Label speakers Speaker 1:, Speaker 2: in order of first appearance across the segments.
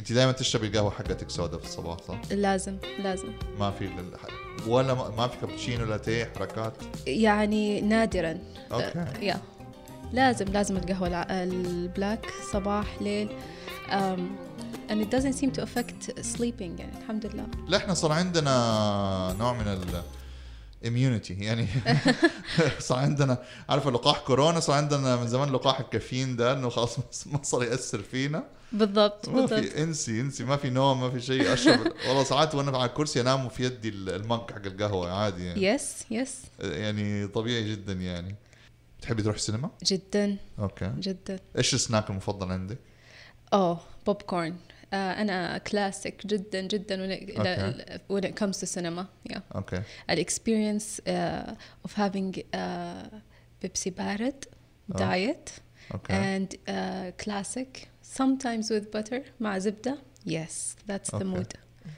Speaker 1: انت دائما تشربي القهوة حقتك سوداء في الصباح صح؟
Speaker 2: لازم لازم.
Speaker 1: ما في. ولا ما في كابتشينو لاتيه حركات؟
Speaker 2: يعني نادرا.
Speaker 1: okay.
Speaker 2: yeah. لازم لازم القهوة الع- ال black صباح ليل. and it doesn't seem to affect sleeping يعني الحمد لله.
Speaker 1: لا إحنا صار عندنا نوع من ال immunity. يعني صار عندنا عارفه لقاح كورونا؟ صار عندنا من زمان لقاح الكافيين ده إنه خلاص ما صار يأثر فينا.
Speaker 2: بالضبط
Speaker 1: ما
Speaker 2: بالضبط.
Speaker 1: في انسي انسي ما في نوم ما في شيء أشرب. والله ساعات وأنا على الكرسي أنام وفي يدي المج حق القهوة عادي يعني,
Speaker 2: يس يس
Speaker 1: يعني طبيعي جدا يعني. تحبي تروح السينما؟
Speaker 2: جدا.
Speaker 1: okay.
Speaker 2: جدا.
Speaker 1: إيش السناك المفضل عندك؟
Speaker 2: اوه بوب كورن أنا كلاسيك جدا جدا when it,
Speaker 1: Okay.
Speaker 2: comes to cinema. Yeah.
Speaker 1: okay.
Speaker 2: ال experience of having uh, بيبسي بارد
Speaker 1: آه.
Speaker 2: diet
Speaker 1: أوكي.
Speaker 2: and uh, classic. Sometimes with butter مع زبدة. Yes that's the
Speaker 1: Okay.
Speaker 2: mood.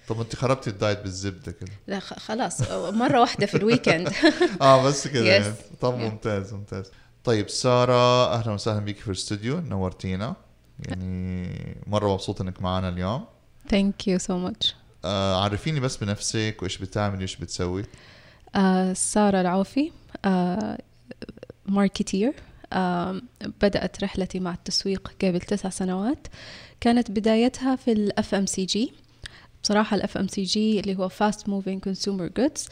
Speaker 1: طب أنت خربتي ال diet بالزبدة كده؟
Speaker 2: لا خلاص. مرة واحدة في ال
Speaker 1: weekend آه بس كده. يعني. طب. ممتاز ممتاز. طيب سارة أهلا وسهلا بيك في الاستوديو. نورتينا. يعني مرة مبسوط إنك معنا اليوم.
Speaker 2: You so much.
Speaker 1: آه عرفيني بس بنفسك وإيش بتعملي وإيش بتسوي.
Speaker 2: uh, سارة العوفي uh, marketer uh, بدأت رحلتي مع التسويق قبل تسع سنوات. كانت بدايتها في الاف ام سي جي بصراحة الاف ام سي جي اللي هو fast moving consumer goods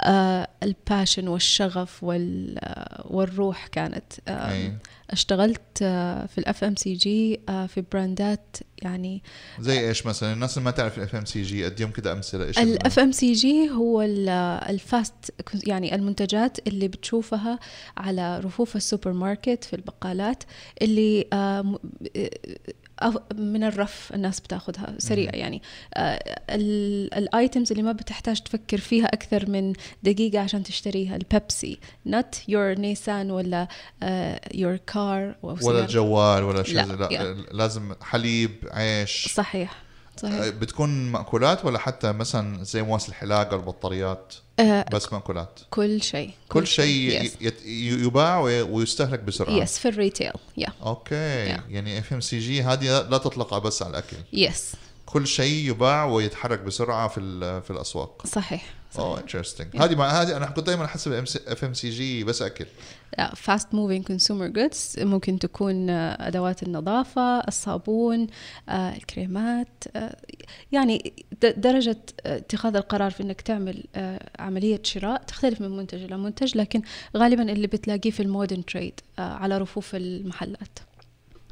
Speaker 2: آه ال passion والشغف وال آه والروح كانت آه
Speaker 1: أي.
Speaker 2: اشتغلت آه في ال FMCG في براندات يعني
Speaker 1: زي إيش مثلا الناس اللي ما تعرف ال FMCG اديهم كده أمثلة إيش ال-
Speaker 2: الاف ام سي جي هو ال- ال fast يعني المنتجات اللي بتشوفها على رفوف السوبر ماركت في البقالات اللي آه، من الرف الناس بتاخذها سريع يعني. ال items اللي ما بتحتاج تفكر فيها أكثر من دقيقة عشان تشتريها البيبسي not your نيسان ولا آه، your car
Speaker 1: ولا الجوال ولا شيء
Speaker 2: لا،
Speaker 1: لا. لازم حليب عيش.
Speaker 2: صحيح. صحيح.
Speaker 1: بتكون مأكولات ولا حتى مثلا زي مواسي الحلاقة البطاريات؟
Speaker 2: آه،
Speaker 1: بس مأكولات.
Speaker 2: كل شيء.
Speaker 1: كل شيء
Speaker 2: yes.
Speaker 1: يباع وي- ويستهلك بسرعة.
Speaker 2: يس في الريتيل يا
Speaker 1: أوكي.
Speaker 2: Yeah.
Speaker 1: يعني FMCG هذه لا تطلق بس على الأكل.
Speaker 2: yes
Speaker 1: كل شيء يباع ويتحرك بسرعة في في الأسواق.
Speaker 2: صحيح.
Speaker 1: اوه interesting هذه ما هذه أنا كنت دائما أحسب FMCG بس اكل
Speaker 2: لا fast moving consumer goods ممكن تكون آه، أدوات النظافة الصابون آه، الكريمات آه، يعني د- درجة آه، اتخاذ القرار في أنك تعمل عملية شراء تختلف من منتج إلى منتج لكن غالبا اللي بتلاقيه في ال modern trade على رفوف المحلات.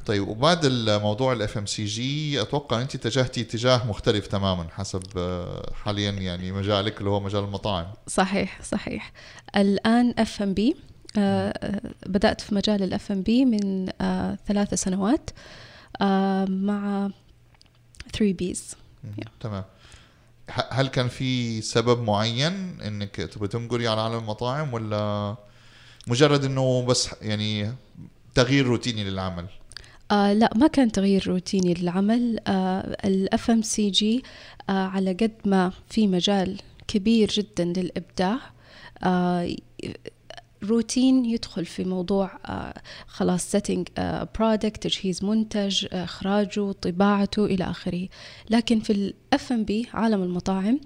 Speaker 1: طيب وبعد الموضوع ال FMCG أتوقع أنت اتجهتي اتجاه مختلف تماما حسب آه، حاليا يعني مجالك اللي هو مجال المطاعم.
Speaker 2: صحيح صحيح. الآن اف ام بي بدأت في مجال الاف ام بي من آه، ثلاث سنوات آه، مع 3 بيز.
Speaker 1: تمام. هل كان في سبب معين إنك تبغي تنقلي على عالم المطاعم ولا مجرد إنه بس يعني تغيير روتيني للعمل؟
Speaker 2: آه لا ما كان تغيير روتيني للعمل. ال FMCG على قد ما في مجال كبير جدا للإبداع. آه روتين يدخل في موضوع آه خلاص سيتنج product تجهيز منتج آه، إخراجه طباعته إلى آخره. لكن في الاف ام بي عالم المطاعم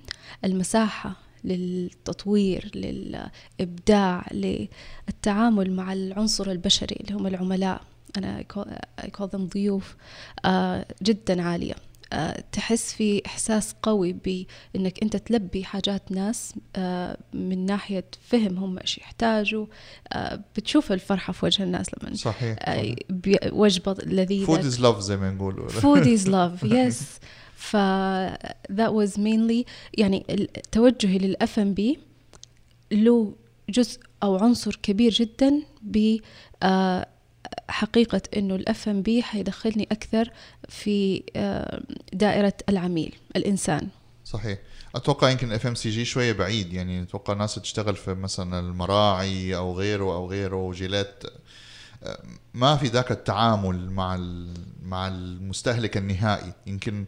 Speaker 2: المساحة للتطوير للإبداع للتعامل مع العنصر البشري اللي هم العملاء. أنا I call them ضيوف آه جدا عالية. آه تحس في إحساس قوي بإنك أنت تلبي حاجات ناس آه من ناحية فهم هم إيش يحتاجوا. بتشوف الفرحة في وجه الناس لما
Speaker 1: صحيح,
Speaker 2: وجبة لذيذة.
Speaker 1: food is love زي ما نقول
Speaker 2: food is love yes. ف that was mainly يعني توجهي للاف ام بي له جزء أو عنصر كبير جدا ب حقيقة إنه الاف ام بي حيدخلني أكثر في آه، دائرة العميل الإنسان.
Speaker 1: صحيح. أتوقع يمكن FMCG شوية بعيد يعني أتوقع ناس تشتغل في مثلا المراعي أو غيره أو غيره وجيلات آه، ما في ذاك التعامل مع مع المستهلك النهائي. يمكن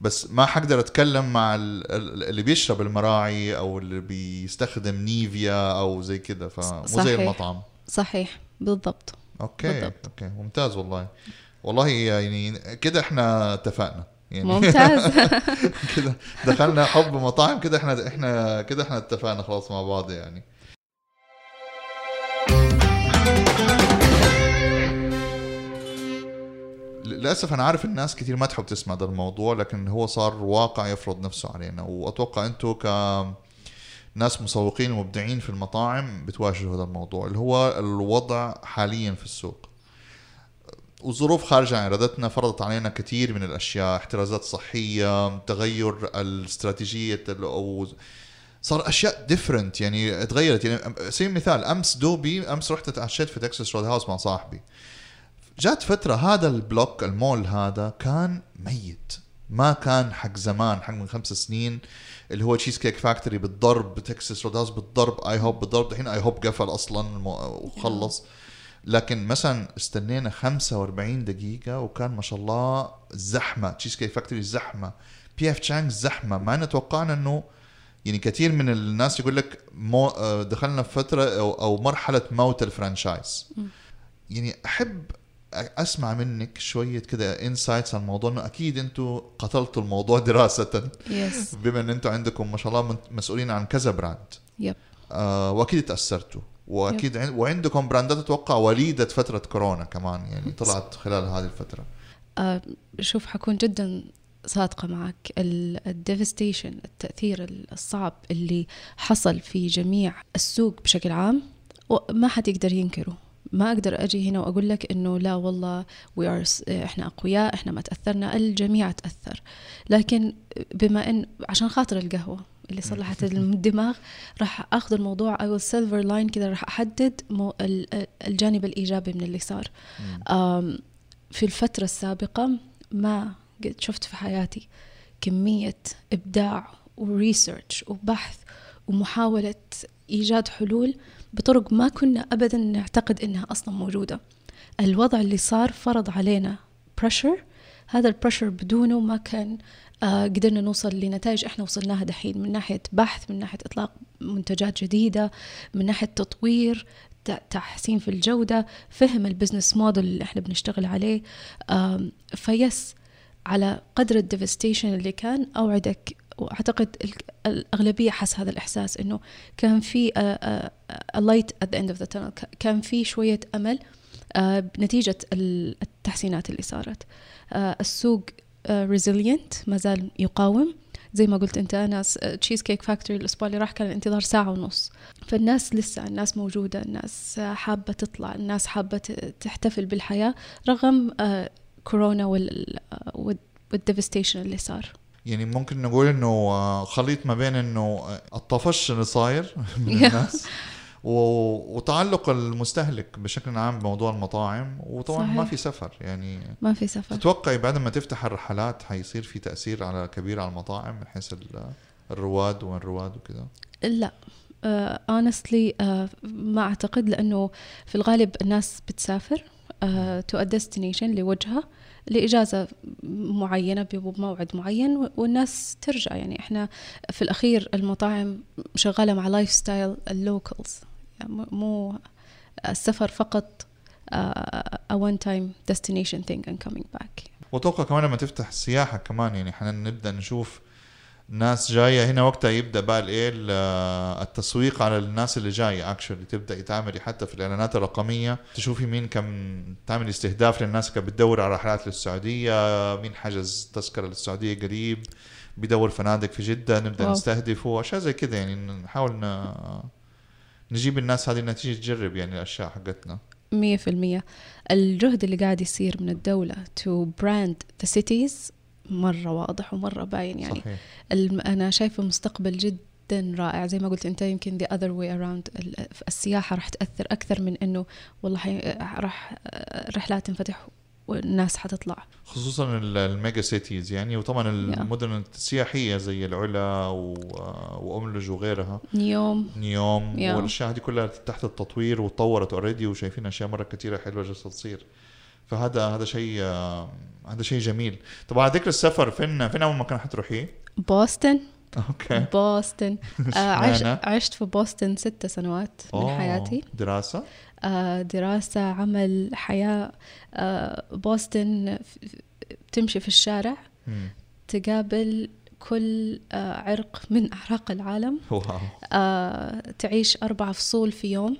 Speaker 1: بس ما حقدر أتكلم مع ال- ال- اللي بيشرب المراعي أو اللي بيستخدم نيفيا أو زي كده فمو زي. المطعم.
Speaker 2: صحيح. بالضبط.
Speaker 1: okay
Speaker 2: بالضبط.
Speaker 1: okay. ممتاز والله. والله يعني كده إحنا اتفقنا. يعني
Speaker 2: ممتاز.
Speaker 1: كده دخلنا حب مطاعم كده إحنا إحنا كده إحنا اتفقنا خلاص مع بعض يعني. للأسف أنا عارف الناس كثير ما تحب تسمع هذا الموضوع لكن هو صار واقع يفرض نفسه علينا. وأتوقع أنتم ك ناس مسوقين ومبدعين في المطاعم بتواجهوا هذا الموضوع اللي هو الوضع حاليا في السوق. وظروف خارجة عن إرادتنا فرضت علينا كثير من الأشياء احترازات صحية تغير الاستراتيجية أو صار أشياء different يعني تغيرت. يعني سبيل مثال أمس دوبي أمس رحت اتعشيت في تكساس رود هاوس مع صاحبي. جات فترة هذا ال block المول هذا كان ميت. ما كان حق زمان حق من خمس سنين اللي هو تشيز كيك فاكتوري بالضرب تكساس رود هاوس بالضرب اي هوب بالضرب. الحين اي هوب قفل أصلا وخلص. لكن مثلا استنينا 45 دقيقة وكان ما شاء الله زحمة. تشيز كيك فاكتوري زحمة. بي اف تشانج زحمة. ما نتوقعنا إنه يعني كثير من الناس يقول لك مو دخلنا في فترة أو, أو مرحلة موت ال franchise. يعني أحب أسمع منك شوية كده insights عن الموضوع إنه أكيد أنتم قتلتوا الموضوع دراسة.
Speaker 2: yes
Speaker 1: بما إن أنتم عندكم ما شاء الله مسؤولين عن كذا brand
Speaker 2: yup
Speaker 1: آه وأكيد تأثرتوا. وأكيد عند وعندكم براندات أتوقع وليدة فترة كورونا كمان يعني طلعت خلال هذه الفترة.
Speaker 2: آه شوف حكون جدا صادقة معك. ال devastation التأثير الصعب اللي حصل في جميع السوق بشكل عام ما حد يقدر ينكره. ما أقدر أجي هنا وأقول لك إنه لا والله we إحنا أقوياء إحنا ما تأثرنا الجميع تأثر. لكن بما ان عشان خاطر القهوة اللي صلحت الدماغ راح آخذ الموضوع I will silver line كذا راح أحدد الجانب الإيجابي من اللي صار. في الفترة السابقة ما قد شفت في حياتي كمية إبداع و research وبحث ومحاوله إيجاد حلول بطرق ما كنا ابدا نعتقد إنها أصلا موجودة. الوضع اللي صار فرض علينا pressure هذا ال pressure بدونه ما كان آه قدرنا نوصل لنتائج إحنا وصلناها دحين. من ناحية بحث من ناحية إطلاق منتجات جديدة من ناحية تطوير تحسين في الجودة فهم ال business model اللي إحنا بنشتغل عليه. آه بس على قدر ال devastation اللي كان أوعدك وأعتقد الأغلبية حس هذا الإحساس إنه كان في light at the end of the tunnel كان في شوية أمل uh, نتيجه التحسينات اللي صارت. uh, السوق resilient uh, ما زال يقاوم. زي ما قلت أنت ناس تشيز كيك فاكتوري الأسبوع اللي راح كان الانتظار ساعة ونص. فالناس لسه الناس موجودة الناس حابة تطلع الناس حابة تحتفل بالحياة رغم كورونا وال devastation اللي صار.
Speaker 1: يعني ممكن نقول إنه آه، خليط ما بين إنه آه، الطفش اللي صاير من الناس وتعلق المستهلك بشكل عام بموضوع المطاعم وطبعا صحيح. ما في سفر يعني
Speaker 2: ما في سفر.
Speaker 1: تتوقعي بعد ما تفتح الرحلات حيصير في تأثير على كبير على المطاعم من حيث الرواد وين الرواد وكذا؟
Speaker 2: لا. honestly uh, uh, ما أعتقد لأنه في الغالب الناس بتسافر to a destination لوجهة. لإجازة معينة بموعد معين والناس ترجع. يعني إحنا في الأخير المطاعم شغالة مع lifestyle ال locals يعني مو السفر فقط a one time destination thing and coming back.
Speaker 1: وأتوقع كمان لما تفتح السياحة كمان يعني إحنا نبدأ نشوف ناس جاية هنا وقتها يبدأ بقى الإيه التسويق على الناس اللي جاية اكشولي تبدأ تعملي حتى في الإعلانات الرقمية تشوفي مين كم تعمل استهداف للناس اللي بتدور على رحلات للسعودية مين حجز تذكرة للسعودية قريب بيدور فنادق في جدة نبدأ واو. نستهدفه أشياء زي كذا يعني نحاول. نجيب الناس هذه النتيجة تجرب يعني الأشياء حقتنا
Speaker 2: مية في المية الجهد اللي قاعد يصير من الدولة to brand the cities مرة واضح ومرة باين يعني. صحيح. أنا شايفة مستقبل جدا رائع. زي ما قلت أنت يمكن the other way around. السياحة راح تأثر أكثر من أنه والله راح رحلات تنفتح والناس حتطلع.
Speaker 1: خصوصا ال mega cities يعني. وطبعا المدن السياحية زي العلا وأملج وغيرها.
Speaker 2: نيوم.
Speaker 1: نيوم yeah. والأشياء هذه كلها تحت التطوير وتطورت already وشايفين أشياء مرة كثيره حلوة جالسة تصير. فهذا هذا شيء هذا شيء جميل. طب على ذكر السفر فين فين أول مكان حتروحيه؟
Speaker 2: بوسطن.
Speaker 1: okay.
Speaker 2: بوسطن. آه عشت عشت في بوسطن ست سنوات من حياتي.
Speaker 1: دراسة؟
Speaker 2: آه دراسة عمل حياة. آه بوسطن بتمشي في الشارع. تقابل كل آه، عرق من أعراق العالم.
Speaker 1: wow.
Speaker 2: آه، تعيش أربع فصول في يوم.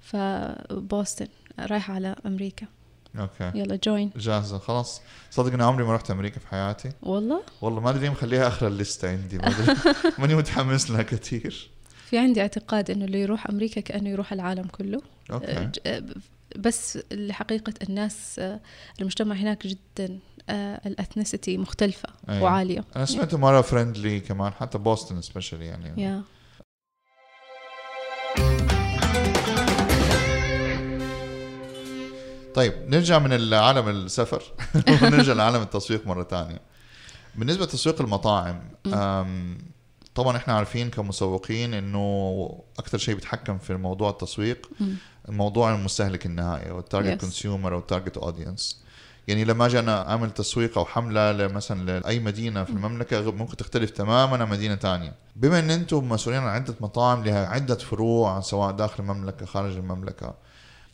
Speaker 2: فبوسطن رايحة على أمريكا.
Speaker 1: أوكي.
Speaker 2: يلا جوين
Speaker 1: جاهزة. خلاص. صدق اني عمري ما رحت أمريكا في حياتي.
Speaker 2: والله؟
Speaker 1: والله ما أدري ليه مخليها آخر الليستة عندي. ما أدري. ماني متحمس لها كثير.
Speaker 2: في عندي اعتقاد إنه اللي يروح أمريكا كأنه يروح العالم كله.
Speaker 1: okay.
Speaker 2: ج- آه، بس لحقيقة الناس آه، المجتمع هناك جدا ال ethnicity مختلفة
Speaker 1: أيوة.
Speaker 2: وعالية.
Speaker 1: أنا سمعت مرة friendly كمان حتى بوسطن specially يعني.
Speaker 2: يا
Speaker 1: طيب نرجع من العالم السفر ونرجع لعالم التسويق مرة ثانية بالنسبة لتسويق المطاعم طبعا إحنا عارفين كمسوقين إنه أكثر شيء بيتحكم في موضوع التسويق
Speaker 2: مم.
Speaker 1: الموضوع المستهلك النهائي أو ال
Speaker 2: target.
Speaker 1: consumer أو ال target audience يعني لما أجي أنا أعمل تسويق أو حملة مثلا لأي مدينة في المملكة ممكن تختلف تماما عن مدينة تانية. بما إن أنتم مسؤولين عن عدة مطاعم لها عدة فروع سواء داخل المملكة خارج المملكة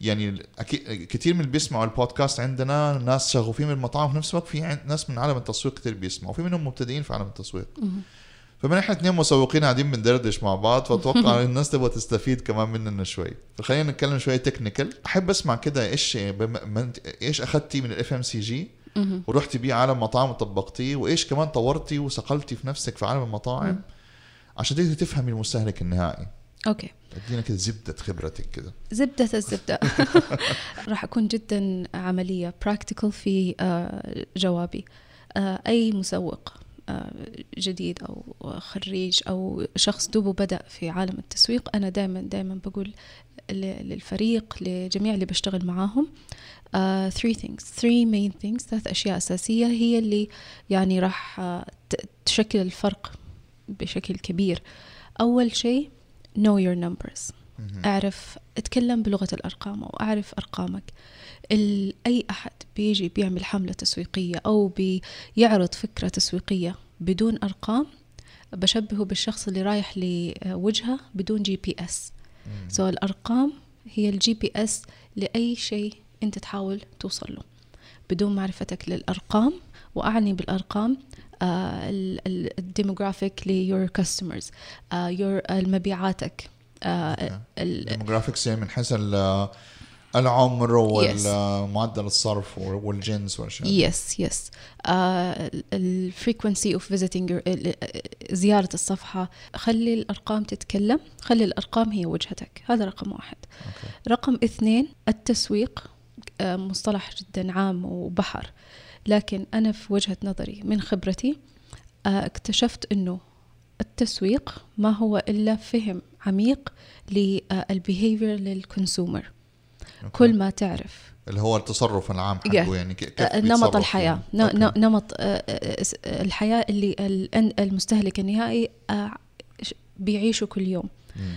Speaker 1: يعني أكيد كثير من اللي بيسمعوا البودكاست عندنا ناس شغوفين بالمطاعم وفي نفس الوقت في ناس من عالم التسويق كثير بيسمعوا وفي منهم مبتدئين في عالم التسويق. فمن إحنا اثنين مسوقين قاعدين بندردش مع بعض فأتوقع الناس تبغى تستفيد كمان مننا شوي. فخلينا نتكلم شوي technical أحب أسمع كده إيش إيش أخذتي من ال
Speaker 2: FMCG.
Speaker 1: ورحتي بيه عالم مطاعم وطبقتيه؟ وإيش كمان طورتي وصقلتي في نفسك في عالم المطاعم. عشان تقدري تفهمي المستهلك النهائي.
Speaker 2: أوكي.
Speaker 1: ادينا كده زبدة خبرتك كده.
Speaker 2: زبدة الزبدة. راح أكون جدا عملية practical في آه، جوابي. آه، أي مسوق آه، جديد أو خريج أو شخص دوبه بدأ في عالم التسويق أنا دائما دائما بقول للفريق لجميع اللي بشتغل معاهم uh, three things three main things ثلاث أشياء أساسية هي اللي يعني راح تشكل الفرق بشكل كبير. أول شيء know your numbers
Speaker 1: مهم.
Speaker 2: أعرف أتكلم بلغة الأرقام أو أعرف أرقامك ال- أي أحد بيجي بيعمل حملة تسويقية أو بيعرض فكرة تسويقية بدون أرقام بشبهه بالشخص اللي رايح لوجهة بدون GPS
Speaker 1: مم.
Speaker 2: so الأرقام هي ال GPS لأي شيء أنت تحاول توصل له بدون معرفتك للأرقام وأعني بالأرقام ال demographic لـ your customers آه،
Speaker 1: okay.
Speaker 2: ال-
Speaker 1: demographics يعني من حيث ال- العمر ومعدل الصرف والجنس والأشياء.
Speaker 2: يس يس ال frequency of visiting زيارة الصفحة. خلي الأرقام تتكلم. خلي الأرقام هي وجهتك. هذا رقم واحد.
Speaker 1: okay.
Speaker 2: رقم اثنين التسويق آه، مصطلح جدا عام وبحر. لكن أنا في وجهة نظري من خبرتي آه، اكتشفت إنه التسويق ما هو إلا فهم عميق لل behavior
Speaker 1: لل consumer okay.
Speaker 2: كل ما تعرف
Speaker 1: اللي هو التصرف العام
Speaker 2: Yeah.
Speaker 1: حقه يعني ك- كيف
Speaker 2: آه، نمط الحياة
Speaker 1: يعني.
Speaker 2: ن- نمط آه، آه، آه، الحياة اللي ال- المستهلك النهائي آه، بيعيشه كل يوم
Speaker 1: مم.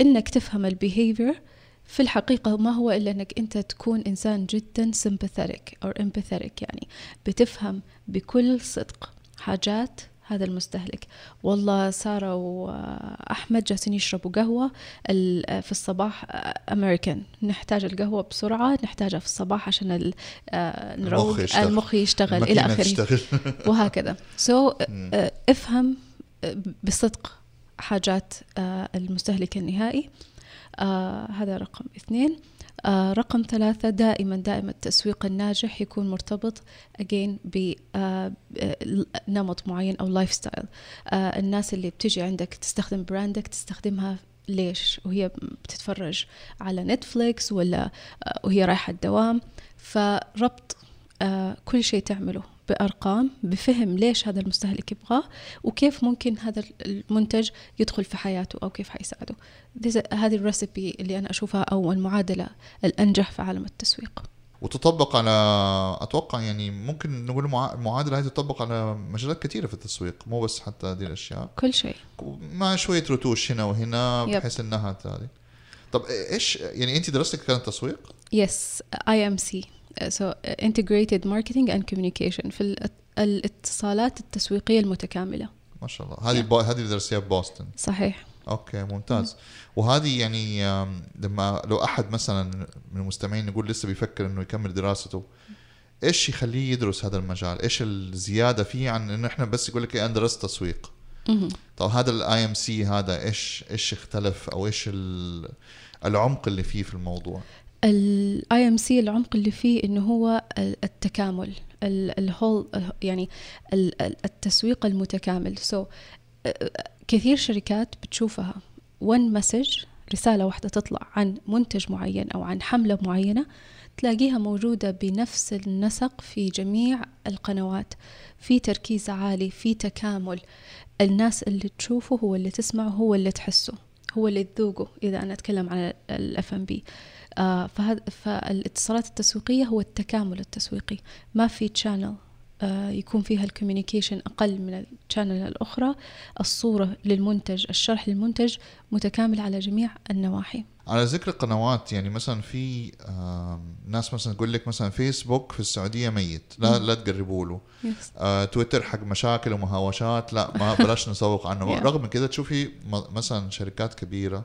Speaker 2: إنك تفهم ال behavior في الحقيقة ما هو إلا أنك أنت تكون إنسان جدا sympathetic أو empathetic يعني بتفهم بكل صدق حاجات هذا المستهلك. والله سارة وأحمد جالسين يشربوا قهوة في الصباح أمريكان نحتاج القهوة بسرعة نحتاجها في الصباح عشان آه، نروق
Speaker 1: يشتغل.
Speaker 2: المخ يشتغل إلى آخره. وهكذا. so
Speaker 1: so.
Speaker 2: آه، افهم آه، بصدق حاجات آه، المستهلك النهائي. آه، هذا رقم اثنين. آه، رقم ثلاثة دائما دائما التسويق الناجح يكون مرتبط again بنمط معين أو lifestyle الناس اللي بتجي عندك تستخدم brand ك تستخدمها ليش؟ وهي بتتفرج على نتفليكس ولا آه، وهي رايحة الدوام. فربط آه، كل شيء تعمله. بأرقام بفهم ليش هذا المستهلك يبغاه وكيف ممكن هذا المنتج يدخل في حياته أو كيف حيساعده. هذه الريسبي اللي أنا أشوفها أو المعادلة الأنجح في عالم التسويق.
Speaker 1: وتطبق على أتوقع يعني ممكن نقول المعا- المعادلة هذه تطبق على مجالات كثيرة في التسويق مو بس حتى هذه الأشياء.
Speaker 2: كل شيء.
Speaker 1: مع شوية رتوش هنا وهنا. بحيث إنها هذه طب إيش يعني أنت دراستك كانت تسويق؟
Speaker 2: Yes IMC Uh, so uh, Integrated Marketing and Communication في ال- الاتصالات التسويقية المتكاملة.
Speaker 1: ما شاء الله هذه بو... هذه اللي درستيها ببوسطن
Speaker 2: صحيح.
Speaker 1: okay ممتاز. وهذه يعني لما لو أحد مثلا من المستمعين يقول لسه بيفكر إنه يكمل دراسته إيش يخليه يدرس هذا المجال؟ إيش الزيادة فيه عن انه إحنا بس يقول لك أنا درست تسويق. طب هذا ال IMC هذا إيش إيش اختلف أو إيش ال- العمق اللي فيه في الموضوع؟
Speaker 2: ال IMC العمق اللي فيه إنه هو ال- التكامل ال whole يعني ال- ال- التسويق المتكامل. so كثير شركات بتشوفها. One message رسالة واحدة تطلع عن منتج معين أو عن حملة معينة تلاقيها موجودة بنفس النسق في جميع القنوات. في تركيز عالي في تكامل. الناس اللي تشوفه هو اللي تسمعه هو اللي تحسه. هو اللي تذوقه إذا أنا أتكلم عن الاف ام بي فالاتصالات التسويقية هو التكامل التسويقي. ما في channel يكون فيها ال communication أقل من ال channel الأخرى. الصورة للمنتج الشرح للمنتج متكامل على جميع النواحي.
Speaker 1: على ذكر القنوات يعني مثلا في ناس مثلا تقول لك مثلا فيسبوك في السعودية ميت لا لا تقربوا له. آه، تويتر حق مشاكل ومهاوشات لا ما بلاش نسوق عنه. رغم من كده تشوفي مثلا شركات
Speaker 2: كبيرة.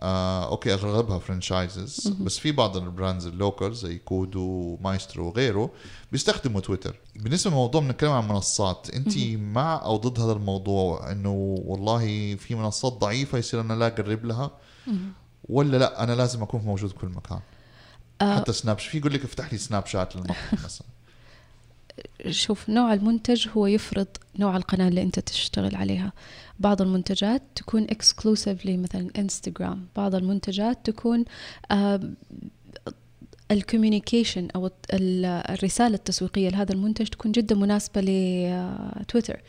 Speaker 1: آه، okay أغلبها
Speaker 2: franchises.
Speaker 1: بس في بعض ال brands ال local زي كودو مايسترو وغيره بيستخدموا تويتر بالنسبة للموضوع بنتكلم عن منصات انت مع أو ضد هذا الموضوع إنه والله في منصات ضعيفة يصير أنا لا أقرب لها. ولا لا أنا لازم أكون موجود في كل مكان.
Speaker 2: آه،
Speaker 1: حتى سناب في يقول لك افتح لي سناب شات للمطعم مثلا.
Speaker 2: شوف نوع المنتج هو يفرض نوع القناة اللي أنت تشتغل عليها. بعض المنتجات تكون exclusively مثلا انستغرام بعض المنتجات تكون ال communication أو الرسالة التسويقية لهذا المنتج تكون جدا مناسبة لتويتر آم،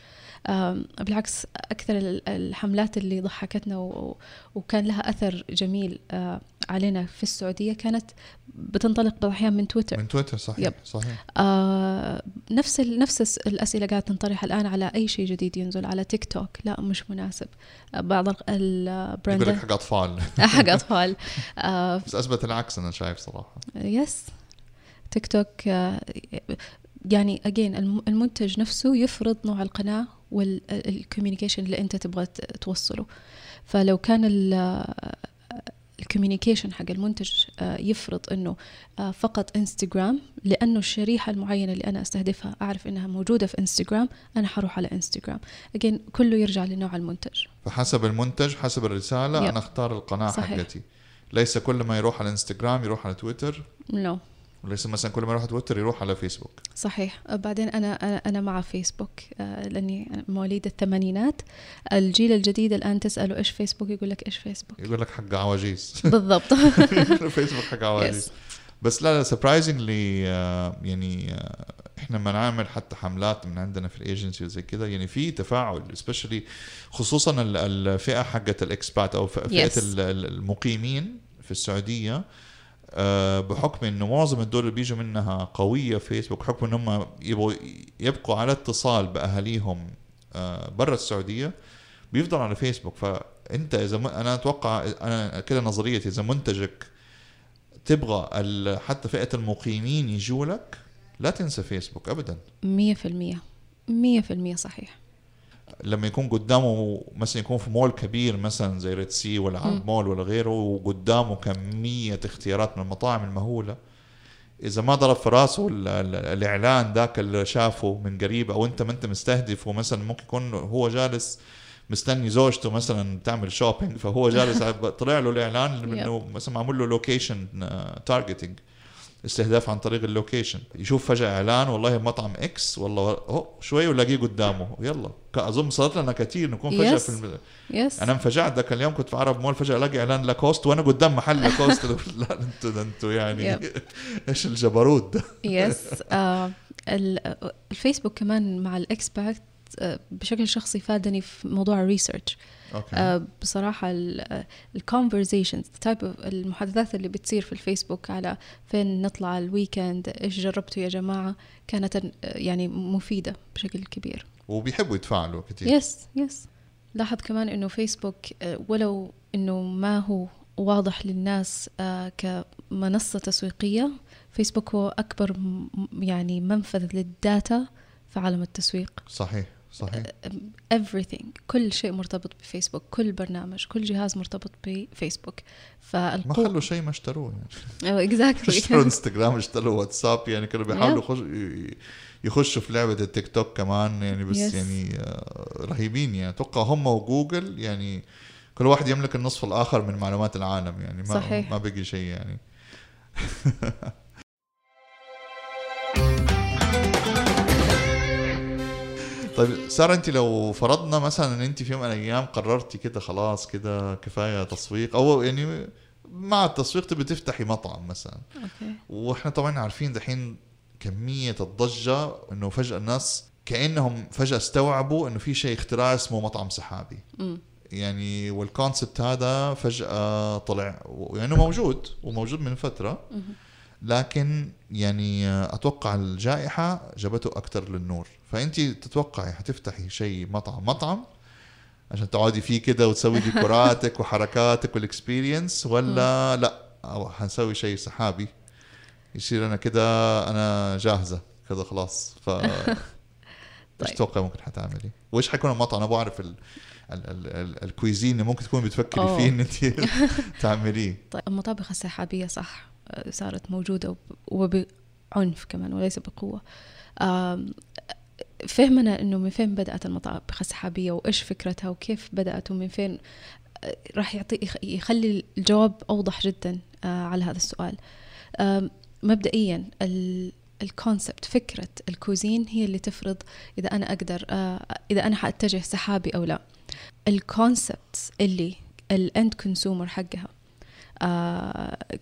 Speaker 2: بالعكس أكثر ال- الحملات اللي ضحكتنا وكان لها أثر جميل علينا في السعودية كانت بتنطلق بعض الأحيان من تويتر.
Speaker 1: من تويتر صحيح
Speaker 2: yep.
Speaker 1: صحيح.
Speaker 2: آه نفس ال- نفس الأسئلة قاعدة تنطرح الآن على أي شيء جديد ينزل على تيك توك. لا مش مناسب. بعض ال-
Speaker 1: يقول لك
Speaker 2: ال brands
Speaker 1: حق أطفال.
Speaker 2: حق أطفال. آه
Speaker 1: بس أثبت العكس أنا شايف صراحة.
Speaker 2: yes. تيك توك يعني again المنتج نفسه يفرض نوع القناة وال communication اللي أنت تبغى توصله. فلو كان ال communication حق المنتج آه، يفرض إنه آه، فقط انستغرام لأنه الشريحة المعينة اللي أنا أستهدفها أعرف إنها موجودة في انستغرام أنا حروح على انستغرام again كله يرجع لنوع المنتج.
Speaker 1: فحسب المنتج حسب الرسالة
Speaker 2: yep.
Speaker 1: أنا أختار القناة
Speaker 2: صحيح.
Speaker 1: حقتي. ليس كل ما يروح على انستغرام يروح على تويتر
Speaker 2: no
Speaker 1: وليس مثلا كل ما يروح تويتر يروح على فيسبوك.
Speaker 2: صحيح. بعدين أنا أنا مع فيسبوك آه، لأني مواليد الثمانينات. الجيل الجديد الآن تساله إيش فيسبوك؟ يقول لك إيش فيسبوك.
Speaker 1: يقول لك حق عواجيز.
Speaker 2: بالضبط.
Speaker 1: فيسبوك حق عواجيز. بس لا لا surprisingly يعني آه، إحنا لما نعمل حتى حملات من عندنا في الايجنسي وزي كده. يعني في تفاعل specially خصوصا ال- الفئة حقت ال expat أو فئة
Speaker 2: Yes.
Speaker 1: ال- ال- المقيمين في السعودية. بحكم انه معظم الدول اللي بيجوا منها قوية في فيسبوك بحكم إن هم يبقوا على اتصال بأهاليهم آه، برا السعودية بيفضل على فيسبوك. فأنت إذا م... أنا أتوقع أنا كده نظريتي إذا منتجك تبغى. حتى فئة المقيمين يجوا لك لا تنسى فيسبوك ابدا.
Speaker 2: مية في المية. مية في المية صحيح.
Speaker 1: لما يكون قدامه مثلا يكون في مول كبير مثلا زي ريد سي ولا عرب مول ولا غيره وقدامه كمية اختيارات من المطاعم المهولة إذا ما ضرب في رأسه ال- ال- الإعلان ذاك اللي شافه من قريب أو أنت ما أنت مستهدفه مثلا ممكن يكون هو جالس مستني زوجته مثلا تعمل shopping فهو جالس طلع له الإعلان إنه مثلا معمول له location targeting استهداف عن طريق اللوكيشن. يشوف فجأة إعلان والله مطعم X والله هو شوي ولاقيه قدامه. يلا أظن صارت لنا كثير نكون فجأة
Speaker 2: Yes.
Speaker 1: في الم...
Speaker 2: yes
Speaker 1: أنا انفجعت. ذاك اليوم كنت في عرب مول فجأة ألاقي إعلان لاكوست وأنا قدام محل لاكوست لا أنتوا ده أنتوا يعني. إيش الجبروت ده؟
Speaker 2: يس آه ال- الفيسبوك كمان مع ال expat بشكل شخصي فادني في موضوع ال
Speaker 1: research okay.
Speaker 2: آه، بصراحة ال conversations type المحادثات اللي بتصير في الفيسبوك على فين نطلع ال weekend إيش جربتوا يا جماعة كانت آه، يعني مفيدة بشكل كبير.
Speaker 1: وبيحبوا يتفاعلوا كثير
Speaker 2: يس يس لاحظ كمان إنه فيسبوك آه، ولو إنه ما هو واضح للناس آه، كمنصة تسويقية فيسبوك هو أكبر يعني منفذ لل data في عالم التسويق.
Speaker 1: صحيح. صحيح.
Speaker 2: Everything. كل شيء مرتبط بفيسبوك. كل برنامج. كل جهاز مرتبط بفيسبوك.
Speaker 1: ما
Speaker 2: فالقوة
Speaker 1: خلوا شيء ما اشتروه يعني.
Speaker 2: exactly
Speaker 1: اشتروا انستغرام اشتروا واتساب يعني كانوا بيحاولوا يخش يخشوا في لعبة التيك توك كمان يعني بس
Speaker 2: Yes.
Speaker 1: يعني آه، رهيبين يعني. أتوقع هم وجوجل يعني كل واحد يملك النصف الآخر من معلومات العالم يعني. ما
Speaker 2: صحيح.
Speaker 1: ما بقي شيء يعني. طيب سارة انت لو فرضنا مثلا إن انت في يوم من الأيام قررتي كده خلاص كده كفاية تسويق أو يعني مع التسويق تبي تفتحي مطعم مثلا
Speaker 2: أوكي
Speaker 1: وإحنا طبعا عارفين دحين كمية الضجة إنه فجأة الناس كأنهم فجأة استوعبوا إنه في شيء اختراع اسمه مطعم سحابي
Speaker 2: أمم.
Speaker 1: يعني وال concept هذا فجأة طلع يعني موجود وموجود من فترة
Speaker 2: مهم.
Speaker 1: لكن يعني أتوقع الجائحة جابته أكثر للنور فانت تتوقعي حتفتحي شيء مطعم مطعم عشان تقعدي فيه كده وتسوي ديكوراتك وحركاتك وال experience ولا لأ حنسوي شيء سحابي يصير أنا كده أنا جاهزة كده خلاص ف إيش
Speaker 2: طيب.
Speaker 1: تتوقع ممكن حتعملي؟ وإيش حيكون المطعم؟ أنا أبغى أعرف ال... ال... ال... ال... الكويزين اللي ممكن تكوني بتفكري
Speaker 2: أوه.
Speaker 1: فيه إن انت تعمليه
Speaker 2: طيب المطابخ السحابية صح صارت موجودة وب- وبعنف كمان وليس بقوة. فهمنا إنه من فين بدأت المطابخ السحابية وإيش فكرتها وكيف بدأت ومن فين؟ آه، راح يعطي يخ- يخلي الجواب أوضح جدا آه، على هذا السؤال. مبدئيا ال concept فكرة ال cuisine هي اللي تفرض إذا أنا أقدر آه، إذا أنا حأتجه سحابي أو لا. ال concept اللي ال end consumer حقها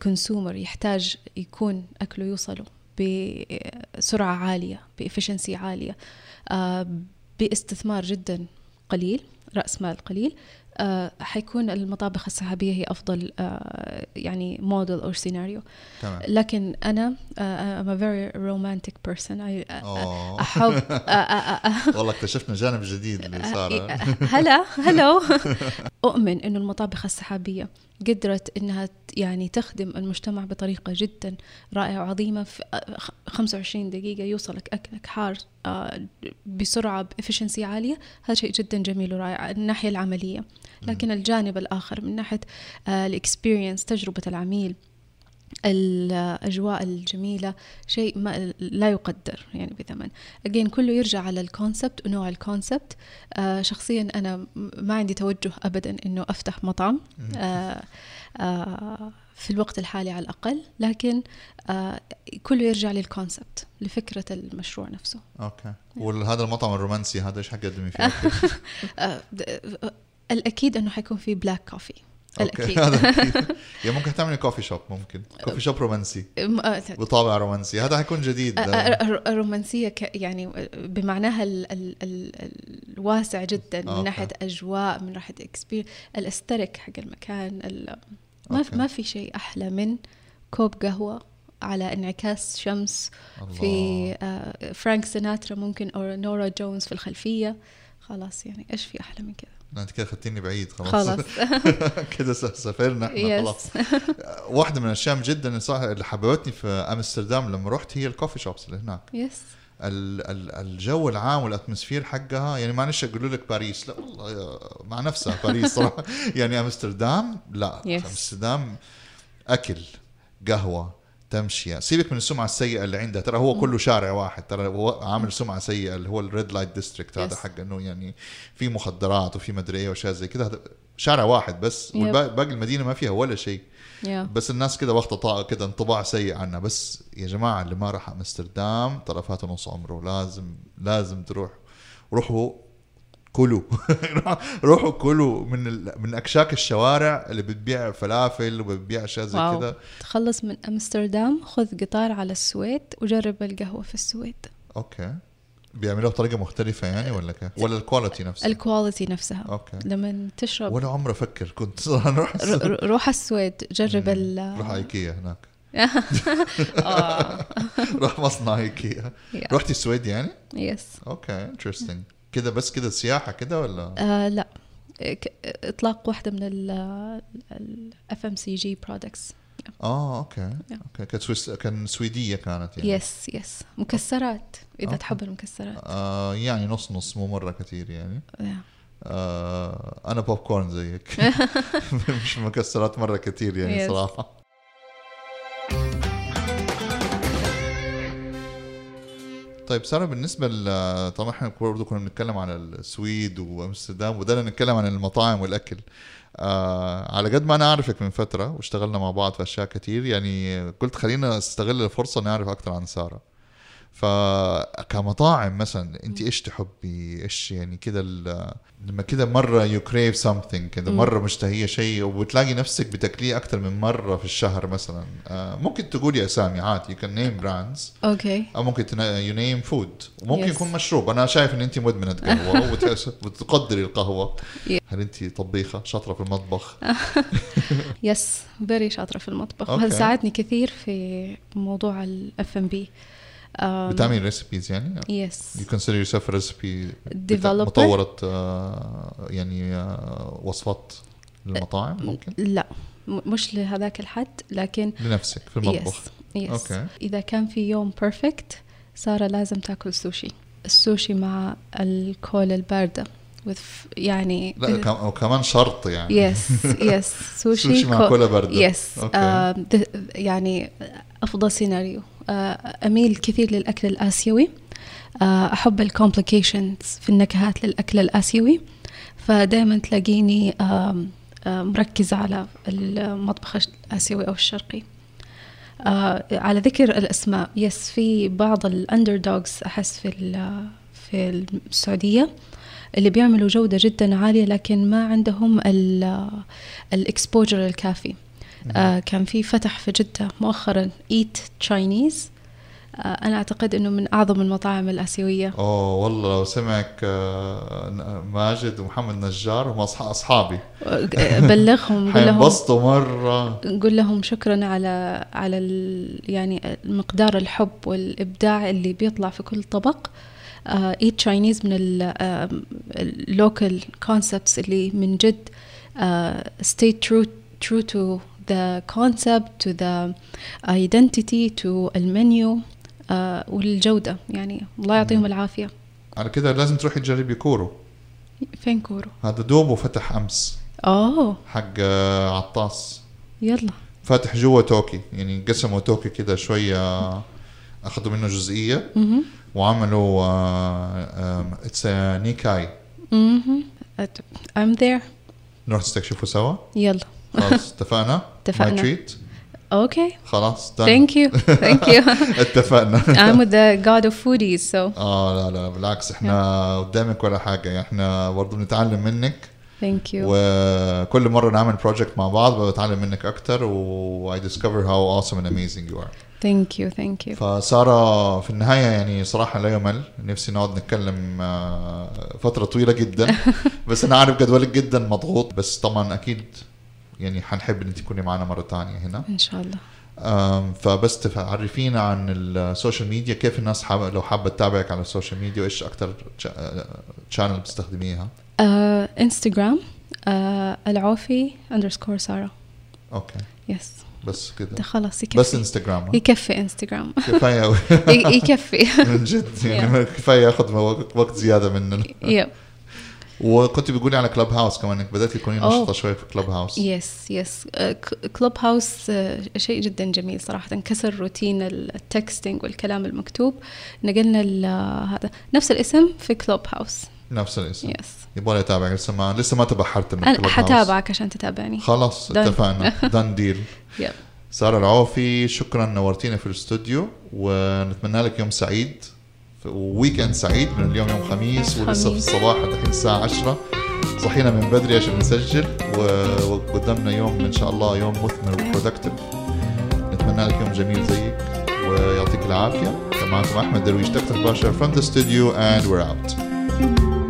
Speaker 2: consumer يحتاج يكون أكله يوصله بسرعة عالية ب efficiency عالية آه، باستثمار جدا قليل رأس مال قليل حيكون المطابخ السحابية هي أفضل آه، يعني موديل أو سيناريو
Speaker 1: تمام.
Speaker 2: لكن أنا آه، I'm a very romantic person. I. أحب آه، آه، آه،
Speaker 1: والله اكتشفنا جانب جديد لسارة
Speaker 2: هلا هلو أؤمن أنه المطابخ السحابية قدرت أنها يعني تخدم المجتمع بطريقة جدا رائعة وعظيمة. في آه، خ- 25 دقيقة يوصلك أكلك حار آه، بسرعة بإفشنسي عالية. هذا شيء جدا جميل ورائع. الناحية العملية. لكن الجانب الآخر من ناحية ال experience تجربة العميل الأجواء الجميلة شيء ما لا يقدر يعني بثمن. again كله يرجع على ال concept ونوع ال concept آه شخصيا أنا ما عندي توجه أبدا أنه أفتح مطعم. آه آه في الوقت الحالي على الأقل. لكن آه كله يرجع لل concept لفكرة المشروع نفسه.
Speaker 1: okay. وهذا المطعم الرومانسي هذا إيش حقدمي فيه؟ أكل؟
Speaker 2: آه د- آه، الأكيد أنه حيكون في black coffee
Speaker 1: okay
Speaker 2: الأكيد
Speaker 1: هذا أكيد. يعني ممكن تعملي coffee shop ممكن coffee shop رومانسي
Speaker 2: آه،
Speaker 1: بطابع رومانسي هذا حيكون جديد
Speaker 2: آه، آه، ك- يعني بمعناها ال ال ال الواسع جدا من
Speaker 1: okay.
Speaker 2: ناحية أجواء من ناحية experience الاسترك حق المكان ال- ما. ما في شيء أحلى من كوب قهوة على انعكاس شمس في
Speaker 1: الله.
Speaker 2: آه، فرانك سيناترا ممكن أو نورا جونز في الخلفية خلاص يعني إيش في أحلى من كذا
Speaker 1: انت كده خدتيني بعيد خلاص.
Speaker 2: خلاص.
Speaker 1: كده سافرنا إحنا خلاص. واحدة من الأشياء جدا اللي حببتني في أمستردام لما رحت هي ال coffee shops اللي هناك.
Speaker 2: yes
Speaker 1: ال- ال- الجو العام وال atmosphere حقها يعني معلش أقول لك باريس لا والله مع نفسها باريس صراحة. يعني أمستردام لا. أمستردام أكل قهوة تمشيه سيبك من السمعة السيئة اللي عندها. ترى هو كله شارع واحد. ترى هو عامل سمعة سيئة اللي هو ال Red Light District
Speaker 2: هذا.
Speaker 1: حق إنه يعني في مخدرات وفي مدري إيه واشياء زي كذا شارع واحد بس. والباقي باقي المدينة ما فيها ولا شيء. بس الناس كده واخدة طا- كده انطباع سيء عنها. بس يا جماعة اللي ما راح أمستردام ترى فاته نص عمره. لازم لازم تروح. روحوا كلوا. روحوا كلوا من ال... من أكشاك الشوارع اللي بتبيع فلافل وبتبيع أشياء زي. كده.
Speaker 2: تخلص من أمستردام خذ قطار على السويد وجرب القهوة في السويد.
Speaker 1: okay. بيعملوها بطريقة مختلفة يعني ولا كيف؟ ولا ال quality نفسها؟
Speaker 2: ال quality نفسها.
Speaker 1: okay.
Speaker 2: لما تشرب.
Speaker 1: ولا عمري أفكر كنت نروح
Speaker 2: روح السويد جرب ال
Speaker 1: روح ايكيا هناك.
Speaker 2: آه.
Speaker 1: روح مصنع ايكيا. رحتي السويد يعني؟
Speaker 2: yes
Speaker 1: okay interesting كده بس كده سياحة كده ولا؟
Speaker 2: آه لا. إطلاق واحدة من ال FMCG products
Speaker 1: آه okay.
Speaker 2: Yeah.
Speaker 1: okay. كانت سويس كان سويدية كانت يعني.
Speaker 2: yes yes مكسرات. إذا
Speaker 1: okay.
Speaker 2: تحب المكسرات.
Speaker 1: آه يعني نص نص مو مرة كثير يعني.
Speaker 2: Yeah.
Speaker 1: آه أنا بوب كورن زيك. مش مكسرات مرة كثير يعني
Speaker 2: Yes.
Speaker 1: صراحة. طيب سارة بالنسبة طبعا إحنا برضه كنا بنتكلم على السويد وأمستردام وبدأنا نتكلم عن المطاعم والأكل. آه على قد ما أنا أعرفك من فترة واشتغلنا مع بعض في أشياء كتير يعني قلت خلينا أستغل الفرصة نعرف أكثر عن سارة. فكمطاعم مثلا أنت إيش تحبي؟ إيش يعني كده لما كده مرة you crave something كده مرة مشتهيه شيء وبتلاقي نفسك بتاكليه أكثر من مرة في الشهر مثلا. آه ممكن تقولي اسامي عادي you can name brands
Speaker 2: okay.
Speaker 1: أو ممكن you name food وممكن
Speaker 2: Yes.
Speaker 1: يكون مشروب. أنا شايف إن أنت مدمنة قهوة وبتقدري القهوة.
Speaker 2: Yeah.
Speaker 1: هل أنت طبيخة؟ شاطرة في المطبخ.
Speaker 2: yes very شاطرة في المطبخ. وهذا ساعدني كثير في موضوع الاف ام بي
Speaker 1: بتعملي recipes يعني؟ yes consider yourself a recipe
Speaker 2: Developer.
Speaker 1: مطورة آه، يعني آه، وصفات للمطاعم ممكن؟
Speaker 2: لا. مش لهذاك الحد لكن
Speaker 1: لنفسك في المطبخ.
Speaker 2: yes yes
Speaker 1: okay.
Speaker 2: إذا كان في يوم perfect سارة لازم تاكل سوشي السوشي مع الكولا الباردة يعني
Speaker 1: لا كم- وكمان شرط يعني.
Speaker 2: yes yes سوشي
Speaker 1: سوشي مع
Speaker 2: كو-
Speaker 1: كولا باردة. yes.
Speaker 2: آه يعني أفضل سيناريو آه أميل كثير للأكل الآسيوي. آه أحب ال complications في النكهات للأكل الآسيوي. فدائما تلاقيني مركزة على المطبخ الآسيوي أو الشرقي. آه على ذكر الأسماء yes في بعض ال underdogs أحس في في السعودية اللي بيعملوا جودة جدا عالية لكن ما عندهم ال exposure الكافي. آه كان في فتح في جدة مؤخرا Eat Chinese آه أنا أعتقد إنه من أعظم المطاعم الآسيوية.
Speaker 1: أوه والله لو سمعك آه، ماجد ومحمد نجار هم أصحابي.
Speaker 2: آه، بلغهم قول لهم
Speaker 1: حينبسطوا مرة.
Speaker 2: نقول لهم شكرا على على يعني مقدار الحب والإبداع اللي بيطلع في كل طبق. Eat Chinese من ال local concepts اللي من جد stay true true to the concept to the identity to ال menu uh, والجودة. يعني الله يعطيهم العافية.
Speaker 1: على كده لازم تروحي تجربي كورو.
Speaker 2: فين كورو؟
Speaker 1: هذا دوب وفتح أمس.
Speaker 2: أوه.
Speaker 1: حق آه، عطاس.
Speaker 2: يلا.
Speaker 1: فاتح جوا توكي. يعني قسموا توكي كده شوية أخذوا منه جزئية.
Speaker 2: مهم.
Speaker 1: وعملوا
Speaker 2: it's Nikkei I'm there.
Speaker 1: نروح نستكشفه سوا.
Speaker 2: يلا.
Speaker 1: خلاص اتفقنا؟
Speaker 2: اتفقنا. okay
Speaker 1: خلاص.
Speaker 2: Thank you. Thank you.
Speaker 1: اتفقنا
Speaker 2: I'm the god of foodies, so
Speaker 1: آه لا لا بالعكس إحنا قدامك ولا حاجة يعني إحنا برضه بنتعلم منك
Speaker 2: thank you.
Speaker 1: وكل مرة نعمل project مع بعض بتعلم منك أكتر و I discover how awesome and amazing you are
Speaker 2: Thank you, thank you.
Speaker 1: فسارة في النهاية يعني صراحة لا يمل نفسي نقعد نتكلم آه، فترة طويلة جدا بس أنا عارف جدولك جدا مضغوط بس طبعا أكيد يعني حنحب أنت تكوني معنا مرة تانية هنا
Speaker 2: إن شاء الله.
Speaker 1: فبس تعرفينا عن ال social media كيف الناس حابة لو حابة تتابعك على ال social media وإيش أكتر channel بتستخدميها
Speaker 2: Uh, Instagram uh, العوفي underscore سارة.
Speaker 1: okay
Speaker 2: Yes.
Speaker 1: بس كده
Speaker 2: ده خلاص يكفي.
Speaker 1: بس انستغرام؟
Speaker 2: يكفي انستغرام. كفاية يكفي.
Speaker 1: من جد يعني كفاية ياخذ وقت زيادة مننا
Speaker 2: yep.
Speaker 1: وكنت بتقولي على Clubhouse كمان إنك بدأتي تكوني نشطة
Speaker 2: أوه.
Speaker 1: شوي في
Speaker 2: Clubhouse yes yes Clubhouse شيء جدا جميل صراحة. كسر روتين ال texting والكلام المكتوب. نقلنا ال- هذا نفس الاسم في Clubhouse
Speaker 1: نفس الاسم.
Speaker 2: yes
Speaker 1: يبغى اتابعك لسه ما لسه ما تبحرت من أنا
Speaker 2: حتابعك عشان تتابعني.
Speaker 1: خلاص. اتفقنا. done deal
Speaker 2: yep
Speaker 1: سارة العوفي شكرا نورتينا في الاستوديو ونتمنى لك يوم سعيد. و weekend سعيد من اليوم يوم خميس ولسه في. الصباح الحين الساعة 10 صحينا من بدري عشان نسجل وقدامنا يوم إن شاء الله يوم مثمر و productive نتمنى لك يوم جميل زيك ويعطيك العافية. كان معكم أحمد درويش دكتور باشا from the studio and we're out.